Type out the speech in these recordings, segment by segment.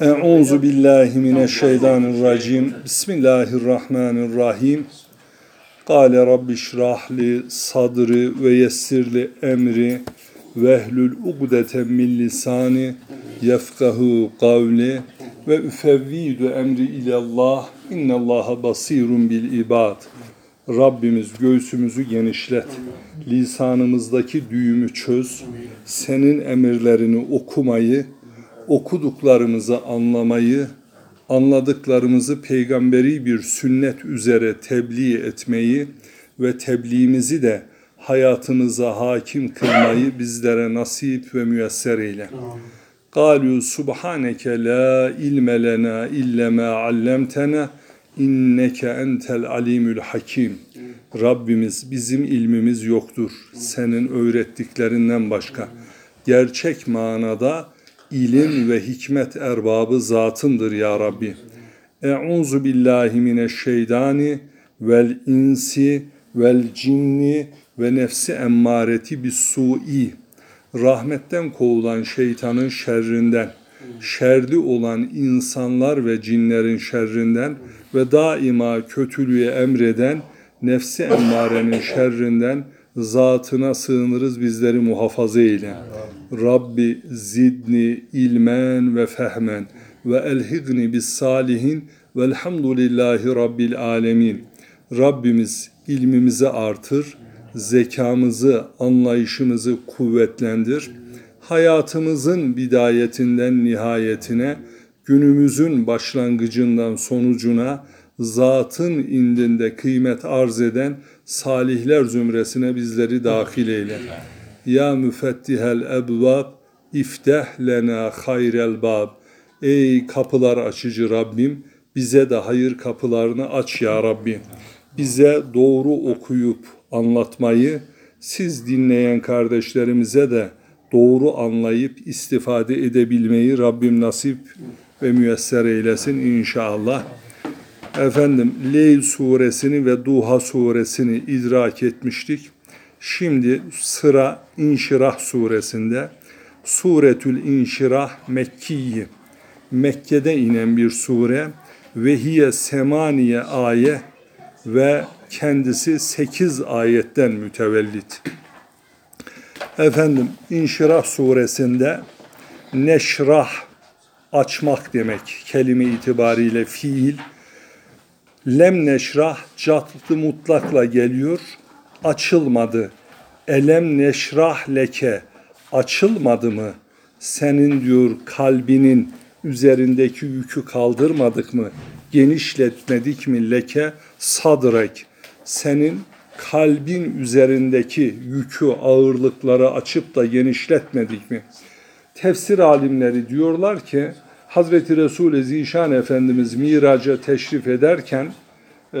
Euzu billahi mineşşeytanirracim. Bismillahirrahmanirrahim. Kale Rabbi şrahli sadri ve yessirli emri vehlül ugdeten min lisani yefkahu kavli ve üfevvidu emri ilallah innallaha basirun bil ibad. Rabbimiz göğsümüzü genişlet. Lisanımızdaki düğümü çöz. Senin emirlerini okumayı, okuduklarımızı anlamayı, anladıklarımızı peygamberi bir sünnet üzere tebliğ etmeyi ve tebliğimizi de hayatımıza hakim kılmayı bizlere nasip ve müyesser eyle. قالوا سبحانك لا علم لنا إلا ما علمتنا inneke entel alimül hakim. Rabbimiz bizim ilmimiz yoktur. Senin öğrettiklerinden başka. Gerçek manada ilim ve hikmet erbabı zatındır ya Rabbi. Euzu billahi mineşşeytani vel insi vel cinni ve nefsi emmareti bis su'i. Rahmetten kovulan şeytanın şerrinden, şerli olan insanlar ve cinlerin şerrinden ve daima kötülüğü emreden nefsi emmarenin şerrinden zatına sığınırız bizleri muhafaza eyle. Rabbi zidni ilmen ve fehmen ve elhigni bis salihin velhamdülillahi rabbil alemin. Rabbimiz ilmimizi artır, zekamızı, anlayışımızı kuvvetlendir. Hayatımızın bidayetinden nihayetine, günümüzün başlangıcından sonucuna, zatın indinde kıymet arz eden salihler zümresine bizleri dahil eyle. Ya müfettihel ebvab, ifteh lena hayrel bab. Ey kapılar açıcı Rabbim, bize de hayır kapılarını aç ya Rabbi. Bize doğru okuyup anlatmayı, siz dinleyen kardeşlerimize de doğru anlayıp istifade edebilmeyi Rabbim nasip ve müyesser eylesin inşallah. Efendim Leyl suresini ve Duha suresini idrak etmiştik. Şimdi sıra İnşirah suresinde. Suretül İnşirah Mekkiyi. Mekke'de inen bir sure ve hiye semaniye ayet ve kendisi 8 ayetten mütevellit. Efendim İnşirah suresinde neşrah açmak demek kelime itibariyle fiil. Lem neşrah catlı mutlakla geliyor. Açılmadı. Elem neşrah leke açılmadı mı? Senin diyor kalbinin üzerindeki yükü kaldırmadık mı? Genişletmedik mi leke sadrek? Senin kalbin üzerindeki yükü, ağırlıkları açıp da genişletmedik mi? Tefsir alimleri diyorlar ki Hazreti Resul-i Zişan Efendimiz miraca teşrif ederken e,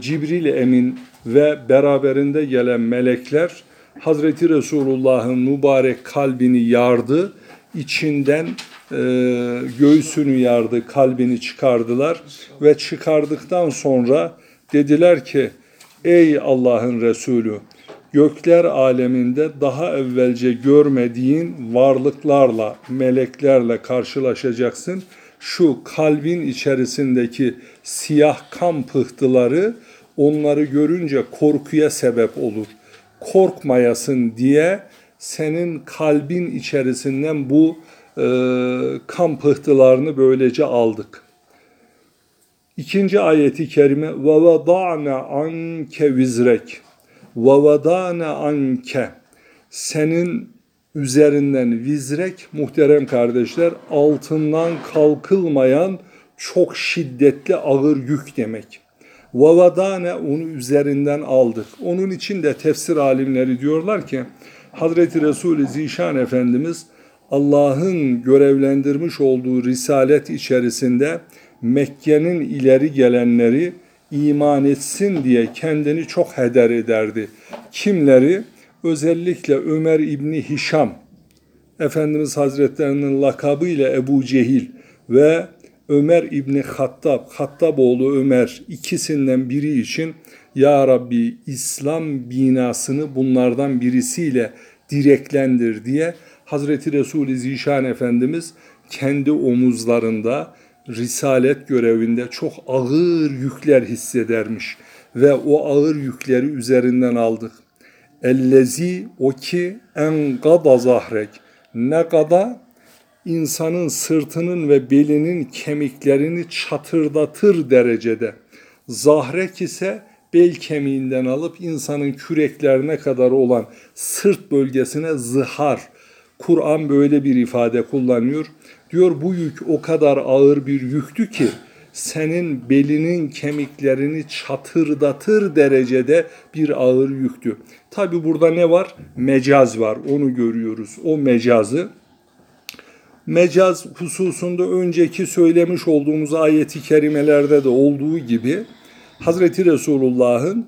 Cibril Emin ve beraberinde gelen melekler Hazreti Resulullah'ın mübarek kalbini yardı, içinden e, göğsünü yardı, kalbini çıkardılar ve çıkardıktan sonra dediler ki ey Allah'ın Resulü gökler aleminde daha evvelce görmediğin varlıklarla, meleklerle karşılaşacaksın. Şu kalbin içerisindeki siyah kan pıhtıları onları görünce korkuya sebep olur. Korkmayasın diye senin kalbin içerisinden bu e, kan pıhtılarını böylece aldık. İkinci ayeti kerime ve vada'na anke vizrek vada'na anke senin üzerinden vizrek muhterem kardeşler altından kalkılmayan çok şiddetli ağır yük demek. Vavadane onu üzerinden aldık. Onun için de tefsir alimleri diyorlar ki Hazreti Resul-i Zişan Efendimiz Allah'ın görevlendirmiş olduğu risalet içerisinde Mekke'nin ileri gelenleri iman etsin diye kendini çok heder ederdi. Kimleri? Özellikle Ömer İbni Hişam, Efendimiz Hazretlerinin lakabı ile Ebu Cehil ve Ömer İbni Hattab, Hattaboğlu Ömer ikisinden biri için Ya Rabbi İslam binasını bunlardan birisiyle direklendir diye Hazreti Resul-i Zişan Efendimiz kendi omuzlarında risalet görevinde çok ağır yükler hissedermiş ve o ağır yükleri üzerinden aldık. Ellezi o ki en gada zahrek ne kada insanın sırtının ve belinin kemiklerini çatırdatır derecede. Zahrek ise bel kemiğinden alıp insanın küreklerine kadar olan sırt bölgesine zihar. Kur'an böyle bir ifade kullanıyor. Diyor bu yük o kadar ağır bir yüktü ki senin belinin kemiklerini çatırdatır derecede bir ağır yüktü. Tabi burada ne var? Mecaz var. Onu görüyoruz. O mecazı mecaz hususunda önceki söylemiş olduğumuz ayeti kerimelerde de olduğu gibi Hazreti Resulullah'ın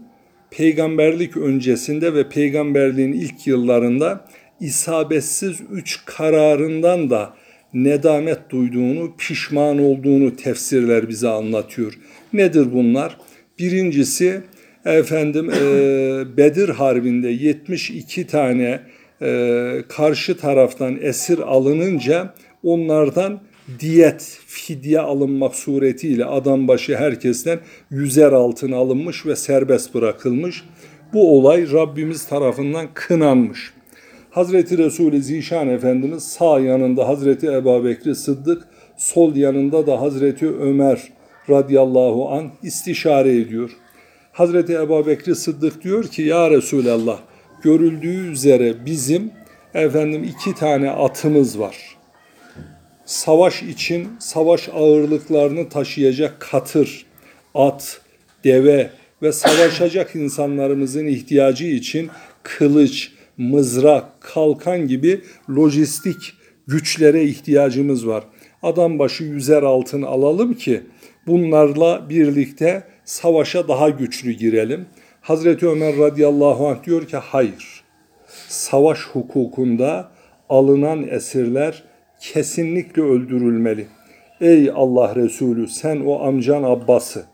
peygamberlik öncesinde ve peygamberliğin ilk yıllarında isabetsiz üç kararından da nedamet duyduğunu, pişman olduğunu tefsirler bize anlatıyor. Nedir bunlar? Birincisi efendim e, Bedir Harbi'nde 72 tane e, karşı taraftan esir alınınca onlardan diyet, fidye alınmak suretiyle adam başı herkesten yüzer altın alınmış ve serbest bırakılmış. Bu olay Rabbimiz tarafından kınanmış. Hazreti Resul-i Zişan Efendimiz sağ yanında Hazreti Ebu Bekri Sıddık, sol yanında da Hazreti Ömer radıyallahu an istişare ediyor. Hazreti Ebu Bekri Sıddık diyor ki ya Resulallah görüldüğü üzere bizim efendim iki tane atımız var. Savaş için savaş ağırlıklarını taşıyacak katır, at, deve ve savaşacak insanlarımızın ihtiyacı için kılıç, mızrak, kalkan gibi lojistik güçlere ihtiyacımız var. Adam başı yüzer altın alalım ki bunlarla birlikte savaşa daha güçlü girelim. Hazreti Ömer radıyallahu anh diyor ki hayır. Savaş hukukunda alınan esirler kesinlikle öldürülmeli. Ey Allah Resulü sen o amcan Abbas'ı,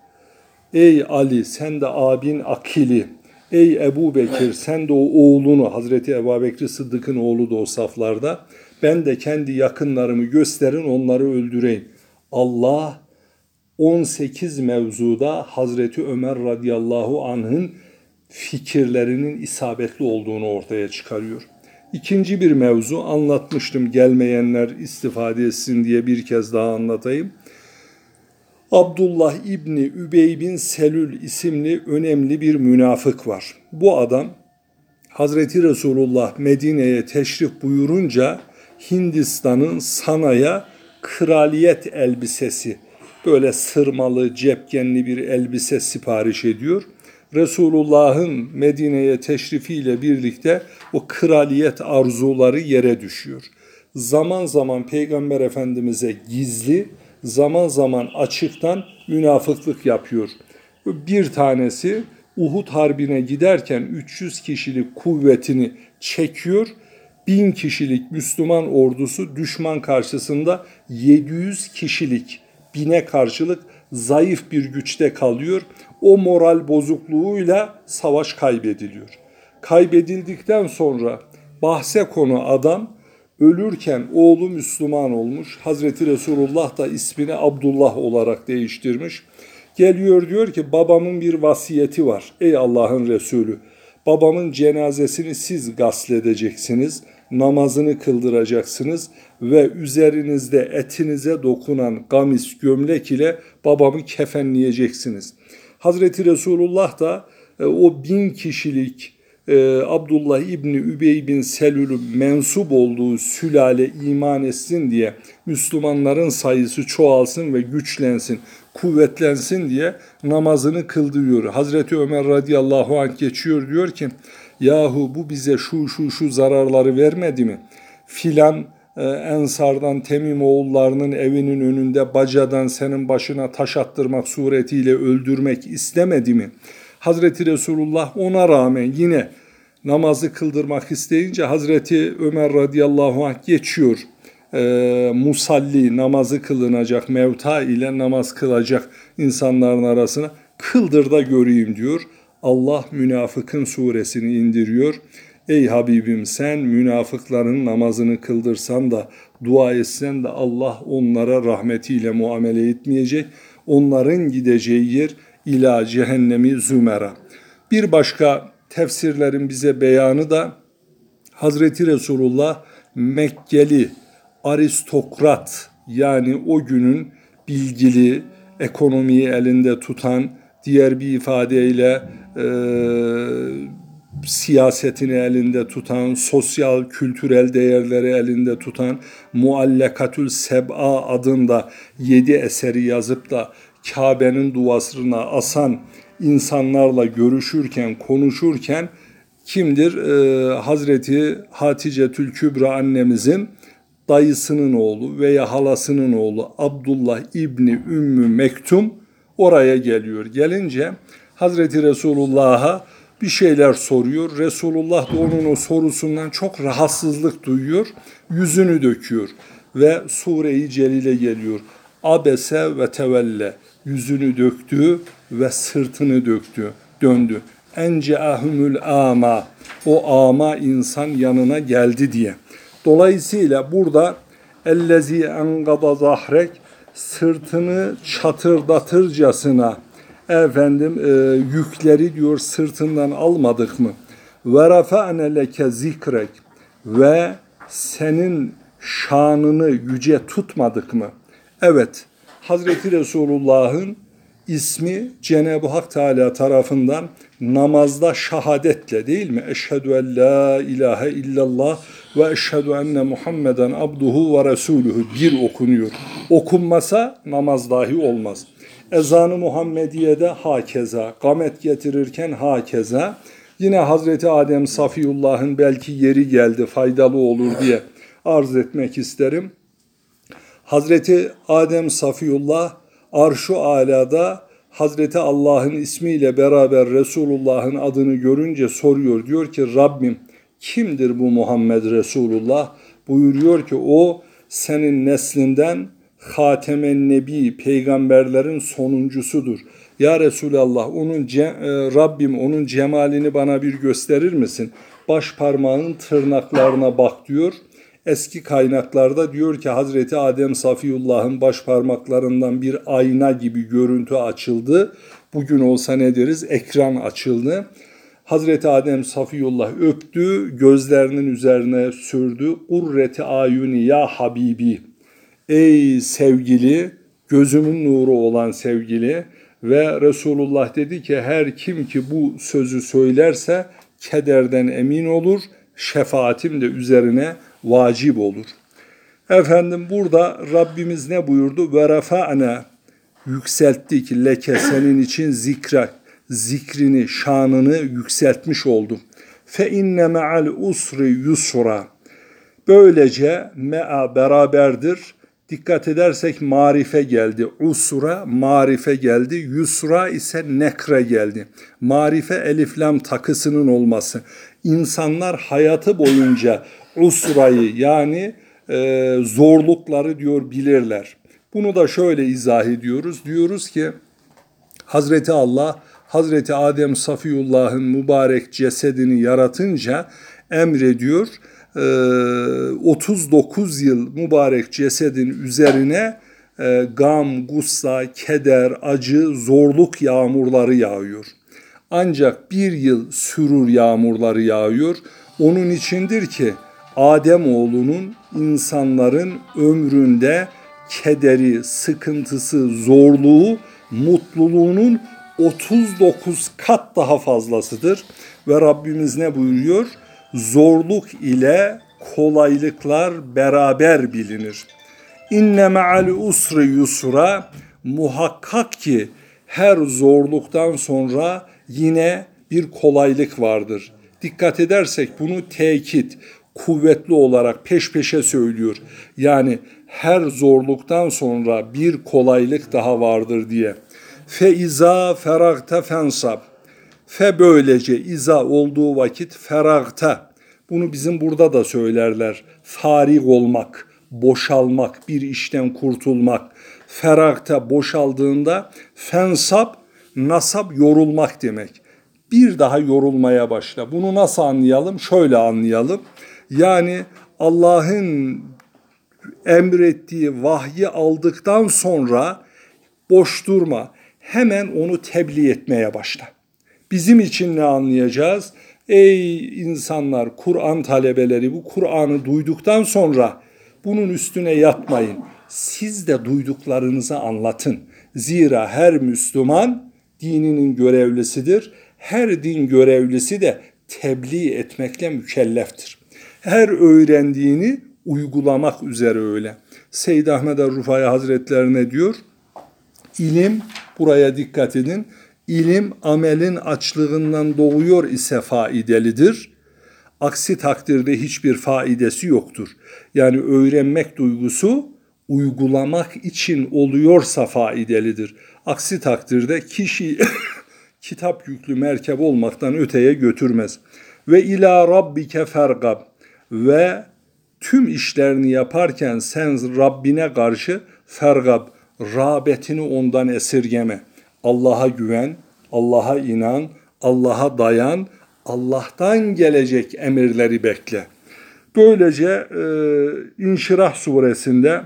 ey Ali sen de abin Akil'i, ey Ebu Bekir sen de o oğlunu, Hazreti Ebu Bekir Sıddık'ın oğlu da o saflarda, ben de kendi yakınlarımı gösterin onları öldüreyim. Allah 18 mevzuda Hazreti Ömer radıyallahu anh'ın fikirlerinin isabetli olduğunu ortaya çıkarıyor. İkinci bir mevzu anlatmıştım gelmeyenler istifade etsin diye bir kez daha anlatayım. Abdullah İbni Übey bin Selül isimli önemli bir münafık var. Bu adam Hazreti Resulullah Medine'ye teşrif buyurunca Hindistan'ın Sana'ya kraliyet elbisesi böyle sırmalı, cepkenli bir elbise sipariş ediyor. Resulullah'ın Medine'ye teşrifiyle birlikte o kraliyet arzuları yere düşüyor. Zaman zaman Peygamber Efendimiz'e gizli, zaman zaman açıktan münafıklık yapıyor. Bir tanesi Uhud Harbi'ne giderken 300 kişilik kuvvetini çekiyor. Bin kişilik Müslüman ordusu düşman karşısında 700 kişilik bine karşılık zayıf bir güçte kalıyor. O moral bozukluğuyla savaş kaybediliyor. Kaybedildikten sonra bahse konu adam ölürken oğlu Müslüman olmuş. Hazreti Resulullah da ismini Abdullah olarak değiştirmiş. Geliyor diyor ki babamın bir vasiyeti var ey Allah'ın Resulü. Babamın cenazesini siz gasledeceksiniz, namazını kıldıracaksınız ve üzerinizde etinize dokunan gamis gömlek ile babamı kefenleyeceksiniz. Hazreti Resulullah da e, o bin kişilik e, Abdullah İbni Übey bin Selül'ün mensup olduğu sülale iman etsin diye Müslümanların sayısı çoğalsın ve güçlensin, kuvvetlensin diye namazını kıldırıyor. Hazreti Ömer radıyallahu anh geçiyor diyor ki yahu bu bize şu şu şu zararları vermedi mi? Filan e, Ensardan Temim oğullarının evinin önünde bacadan senin başına taş attırmak suretiyle öldürmek istemedi mi? Hazreti Resulullah ona rağmen yine namazı kıldırmak isteyince Hazreti Ömer radıyallahu anh geçiyor. E, musalli namazı kılınacak mevta ile namaz kılacak insanların arasına kıldır da göreyim diyor. Allah münafıkın suresini indiriyor. Ey Habibim sen münafıkların namazını kıldırsan da dua etsen de Allah onlara rahmetiyle muamele etmeyecek. Onların gideceği yer ila cehennemi zümera. Bir başka tefsirlerin bize beyanı da Hazreti Resulullah Mekkeli aristokrat yani o günün bilgili, ekonomiyi elinde tutan, diğer bir ifadeyle e, siyasetini elinde tutan, sosyal, kültürel değerleri elinde tutan, Muallekatül Seb'a adında yedi eseri yazıp da Kabe'nin duasına asan insanlarla görüşürken, konuşurken kimdir? Ee, Hazreti Hatice Tül Kübra annemizin dayısının oğlu veya halasının oğlu Abdullah İbni Ümmü Mektum oraya geliyor. Gelince Hazreti Resulullah'a bir şeyler soruyor. Resulullah da onun o sorusundan çok rahatsızlık duyuyor. Yüzünü döküyor ve Sure-i Celil'e geliyor. Abese ve tevelle yüzünü döktü ve sırtını döktü, döndü. Enceahumul ama o ama insan yanına geldi diye. Dolayısıyla burada ellezi engada zahrek sırtını çatırdatırcasına efendim e, yükleri diyor sırtından almadık mı? Ve rafa'ne leke zikrek ve senin şanını yüce tutmadık mı? Evet, Hazreti Resulullah'ın ismi Cenab-ı Hak Teala tarafından namazda şahadetle değil mi? Eşhedü en la ilahe illallah ve eşhedü enne Muhammeden abduhu ve resuluhu bir okunuyor. Okunmasa namaz dahi olmaz. Ezanı Muhammediye'de hakeza, gamet getirirken hakeza. Yine Hazreti Adem Safiyullah'ın belki yeri geldi faydalı olur diye arz etmek isterim. Hazreti Adem Safiyullah arşu alada Hazreti Allah'ın ismiyle beraber Resulullah'ın adını görünce soruyor. Diyor ki Rabbim kimdir bu Muhammed Resulullah? Buyuruyor ki o senin neslinden Hatemen Nebi peygamberlerin sonuncusudur. Ya Resulallah onun e, Rabbim onun cemalini bana bir gösterir misin? Baş parmağının tırnaklarına bak diyor. Eski kaynaklarda diyor ki Hazreti Adem Safiyullah'ın baş parmaklarından bir ayna gibi görüntü açıldı. Bugün olsa ne deriz? Ekran açıldı. Hazreti Adem Safiyullah öptü, gözlerinin üzerine sürdü. Urreti ayuni ya Habibi. Ey sevgili, gözümün nuru olan sevgili ve Resulullah dedi ki her kim ki bu sözü söylerse kederden emin olur, şefaatim de üzerine vacip olur. Efendim burada Rabbimiz ne buyurdu? Ve refa'ne yükselttik leke senin için zikre, zikrini, şanını yükseltmiş oldum. Fe inne me'al usri yusra. Böylece me'a beraberdir. Dikkat edersek marife geldi. Usra marife geldi. Yusra ise nekre geldi. Marife eliflam takısının olması. İnsanlar hayatı boyunca usrayı yani e, zorlukları diyor bilirler. Bunu da şöyle izah ediyoruz. Diyoruz ki Hazreti Allah Hazreti Adem Safiyullah'ın mübarek cesedini yaratınca emrediyor. 39 e, yıl mübarek cesedin üzerine e, gam, gussa, keder, acı, zorluk yağmurları yağıyor. Ancak bir yıl sürur yağmurları yağıyor. Onun içindir ki Adem oğlunun insanların ömründe kederi, sıkıntısı, zorluğu, mutluluğunun 39 kat daha fazlasıdır. Ve Rabbimiz ne buyuruyor? Zorluk ile kolaylıklar beraber bilinir. İnne me'al usri yusra muhakkak ki her zorluktan sonra yine bir kolaylık vardır. Dikkat edersek bunu tekit, kuvvetli olarak peş peşe söylüyor. Yani her zorluktan sonra bir kolaylık daha vardır diye. Fe iza feragte fensab. Fe böylece iza olduğu vakit feragta. Bunu bizim burada da söylerler. Farig olmak, boşalmak, bir işten kurtulmak. Feragta boşaldığında fensab nasab yorulmak demek. Bir daha yorulmaya başla. Bunu nasıl anlayalım? Şöyle anlayalım. Yani Allah'ın emrettiği vahyi aldıktan sonra boş durma. Hemen onu tebliğ etmeye başla. Bizim için ne anlayacağız? Ey insanlar, Kur'an talebeleri bu Kur'an'ı duyduktan sonra bunun üstüne yatmayın. Siz de duyduklarınızı anlatın. Zira her Müslüman dininin görevlisidir. Her din görevlisi de tebliğ etmekle mükelleftir. Her öğrendiğini uygulamak üzere öyle. Seyyid Ahmed Rufai Hazretlerine diyor, ilim, buraya dikkat edin, ilim amelin açlığından doğuyor ise faidelidir. Aksi takdirde hiçbir faidesi yoktur. Yani öğrenmek duygusu uygulamak için oluyorsa faidelidir. Aksi takdirde kişi kitap yüklü merkep olmaktan öteye götürmez. Ve ila rabbike fergab ve tüm işlerini yaparken sen Rabbine karşı fergab, rağbetini ondan esirgeme. Allah'a güven, Allah'a inan, Allah'a dayan, Allah'tan gelecek emirleri bekle. Böylece e, İnşirah suresinde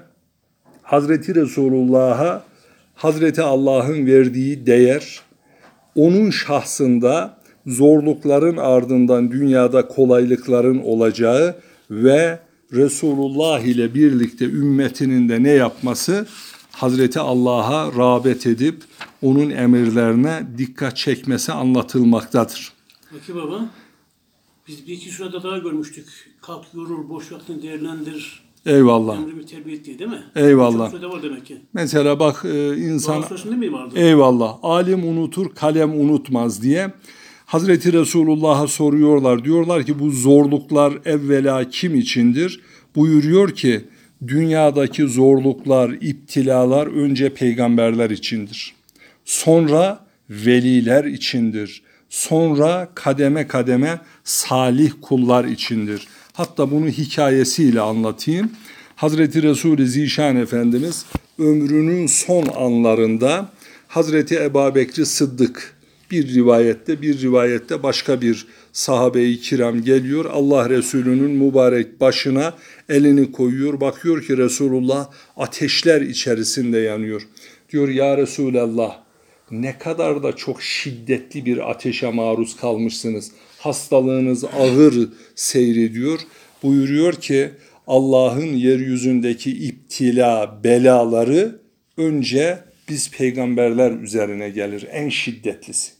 Hazreti Resulullah'a Hazreti Allah'ın verdiği değer, onun şahsında zorlukların ardından dünyada kolaylıkların olacağı ve Resulullah ile birlikte ümmetinin de ne yapması? Hazreti Allah'a rağbet edip onun emirlerine dikkat çekmesi anlatılmaktadır. Peki baba, biz bir iki şurada daha görmüştük. Kalk yorul, boş vaktini değerlendir. Eyvallah. Emrimi terbiye et diye değil mi? Eyvallah. Çok var demek ki. Mesela bak e, insan eyvallah alim unutur kalem unutmaz diye Hazreti Resulullah'a soruyorlar. Diyorlar ki bu zorluklar evvela kim içindir? Buyuruyor ki dünyadaki zorluklar, iptilalar önce peygamberler içindir. Sonra veliler içindir. Sonra kademe kademe salih kullar içindir. Hatta bunu hikayesiyle anlatayım. Hazreti Resul-i Zişan Efendimiz ömrünün son anlarında Hazreti Ebu Bekri Sıddık bir rivayette bir rivayette başka bir sahabe-i kiram geliyor. Allah Resulü'nün mübarek başına elini koyuyor. Bakıyor ki Resulullah ateşler içerisinde yanıyor. Diyor ya Resulallah ne kadar da çok şiddetli bir ateşe maruz kalmışsınız. Hastalığınız ağır seyrediyor. Buyuruyor ki Allah'ın yeryüzündeki iptila, belaları önce biz peygamberler üzerine gelir en şiddetlisi.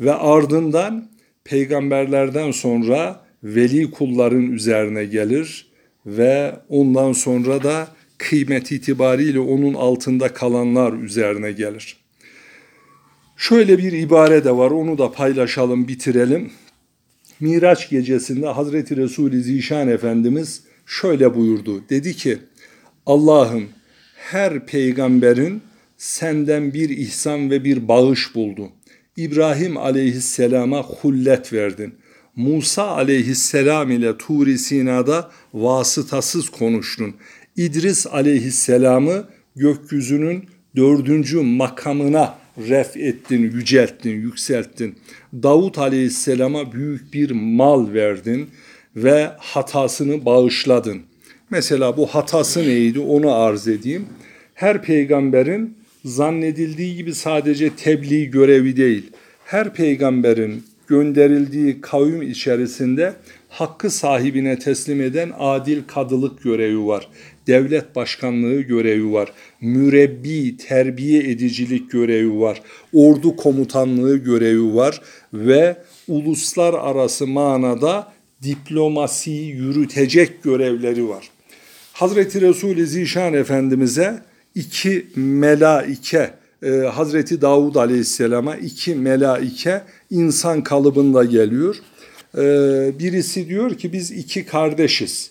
Ve ardından peygamberlerden sonra veli kulların üzerine gelir ve ondan sonra da kıymet itibariyle onun altında kalanlar üzerine gelir. Şöyle bir ibare de var onu da paylaşalım bitirelim. Miraç gecesinde Hazreti Resul-i Zişan Efendimiz şöyle buyurdu. Dedi ki Allah'ım her peygamberin senden bir ihsan ve bir bağış buldu. İbrahim aleyhisselama hullet verdin. Musa aleyhisselam ile Turi Sina'da vasıtasız konuştun. İdris aleyhisselamı gökyüzünün dördüncü makamına ref ettin, yücelttin, yükselttin. Davut aleyhisselama büyük bir mal verdin ve hatasını bağışladın. Mesela bu hatası neydi onu arz edeyim. Her peygamberin zannedildiği gibi sadece tebliğ görevi değil. Her peygamberin gönderildiği kavim içerisinde hakkı sahibine teslim eden adil kadılık görevi var. Devlet başkanlığı görevi var. Mürebbi, terbiye edicilik görevi var. Ordu komutanlığı görevi var ve uluslararası manada diplomasiyi yürütecek görevleri var. Hazreti Resul-i Zişan Efendimiz'e iki melaike, e, Hazreti Davud Aleyhisselam'a iki melaike insan kalıbında geliyor. E, birisi diyor ki biz iki kardeşiz.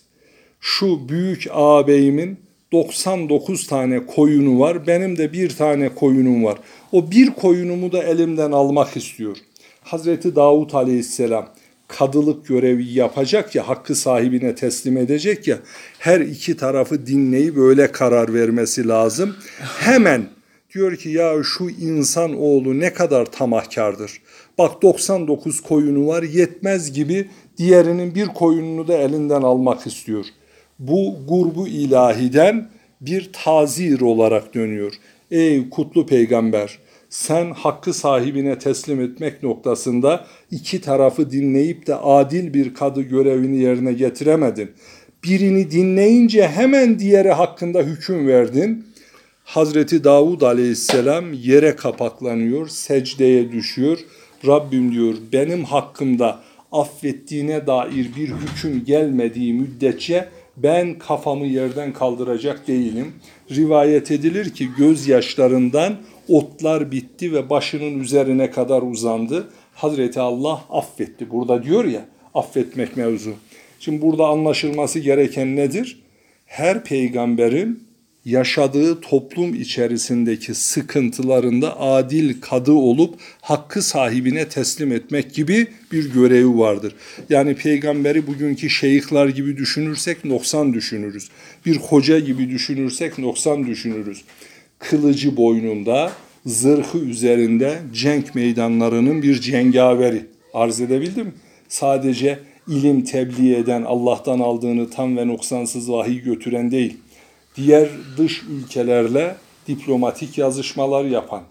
Şu büyük ağabeyimin 99 tane koyunu var. Benim de bir tane koyunum var. O bir koyunumu da elimden almak istiyor. Hazreti Davud Aleyhisselam kadılık görevi yapacak ya, hakkı sahibine teslim edecek ya, her iki tarafı dinleyip böyle karar vermesi lazım. Hemen diyor ki ya şu insan oğlu ne kadar tamahkardır. Bak 99 koyunu var yetmez gibi diğerinin bir koyununu da elinden almak istiyor. bu gurbu ilahiden bir tazir olarak dönüyor. Ey kutlu peygamber sen hakkı sahibine teslim etmek noktasında iki tarafı dinleyip de adil bir kadı görevini yerine getiremedin. Birini dinleyince hemen diğeri hakkında hüküm verdin. Hazreti Davud aleyhisselam yere kapaklanıyor, secdeye düşüyor. Rabbim diyor benim hakkımda affettiğine dair bir hüküm gelmediği müddetçe ben kafamı yerden kaldıracak değilim. Rivayet edilir ki gözyaşlarından otlar bitti ve başının üzerine kadar uzandı. Hazreti Allah affetti. Burada diyor ya affetmek mevzu. Şimdi burada anlaşılması gereken nedir? Her peygamberin yaşadığı toplum içerisindeki sıkıntılarında adil kadı olup hakkı sahibine teslim etmek gibi bir görevi vardır. Yani peygamberi bugünkü şeyhler gibi düşünürsek noksan düşünürüz. Bir hoca gibi düşünürsek noksan düşünürüz. Kılıcı boynunda, zırhı üzerinde cenk meydanlarının bir cengaveri. Arz edebildim. Sadece ilim tebliğ eden, Allah'tan aldığını tam ve noksansız vahiy götüren değil diğer dış ülkelerle diplomatik yazışmalar yapan,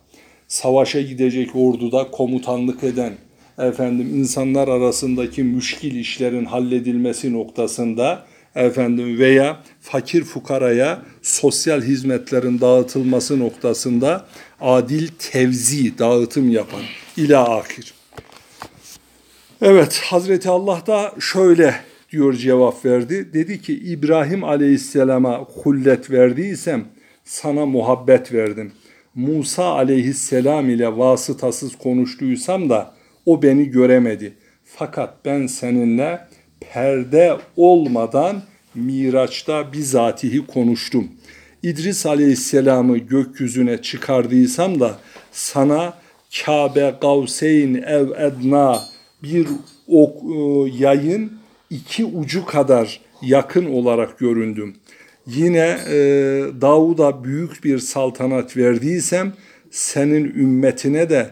savaşa gidecek orduda komutanlık eden, efendim insanlar arasındaki müşkil işlerin halledilmesi noktasında efendim veya fakir fukaraya sosyal hizmetlerin dağıtılması noktasında adil tevzi dağıtım yapan ila ahir. Evet Hazreti Allah da şöyle diyor cevap verdi. Dedi ki İbrahim aleyhisselama hullet verdiysem sana muhabbet verdim. Musa aleyhisselam ile vasıtasız konuştuysam da o beni göremedi. Fakat ben seninle perde olmadan Miraç'ta bizatihi konuştum. İdris aleyhisselamı gökyüzüne çıkardıysam da sana Kabe Gavseyn ev edna bir ok, e, yayın iki ucu kadar yakın olarak göründüm. Yine e, Davud'a büyük bir saltanat verdiysem senin ümmetine de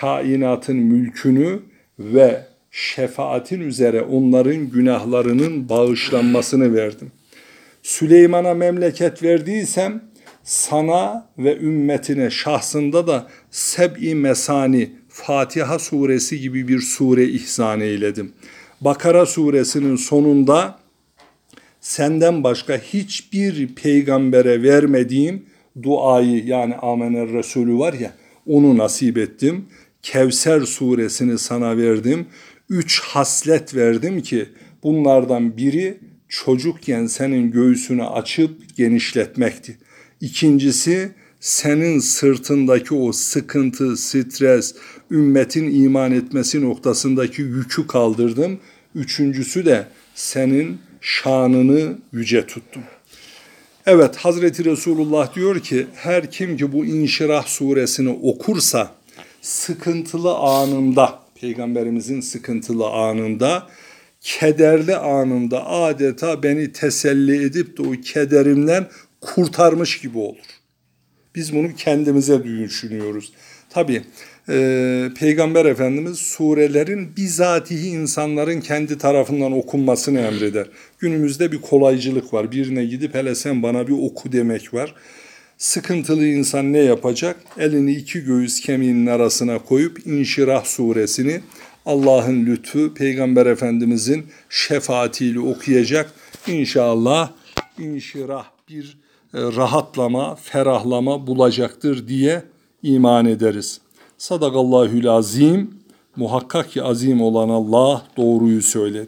kainatın mülkünü ve şefaatin üzere onların günahlarının bağışlanmasını verdim. Süleyman'a memleket verdiysem sana ve ümmetine şahsında da Seb'i Mesani Fatiha suresi gibi bir sure ihsan eyledim. Bakara suresinin sonunda senden başka hiçbir peygambere vermediğim duayı yani Amener Resulü var ya onu nasip ettim. Kevser suresini sana verdim. Üç haslet verdim ki bunlardan biri çocukken senin göğsünü açıp genişletmekti. İkincisi senin sırtındaki o sıkıntı, stres, ümmetin iman etmesi noktasındaki yükü kaldırdım. Üçüncüsü de senin şanını yüce tuttum. Evet Hazreti Resulullah diyor ki her kim ki bu İnşirah suresini okursa sıkıntılı anında peygamberimizin sıkıntılı anında kederli anında adeta beni teselli edip de o kederimden kurtarmış gibi olur. Biz bunu kendimize düşünüyoruz. Tabi e, Peygamber Efendimiz surelerin bizatihi insanların kendi tarafından okunmasını emreder. Günümüzde bir kolaycılık var. Birine gidip hele sen bana bir oku demek var. Sıkıntılı insan ne yapacak? Elini iki göğüs kemiğinin arasına koyup İnşirah suresini Allah'ın lütfu Peygamber Efendimizin şefaatiyle okuyacak. İnşallah inşirah bir rahatlama, ferahlama bulacaktır diye iman ederiz. Sadakallahül azim. Muhakkak ki azim olan Allah doğruyu söyledi.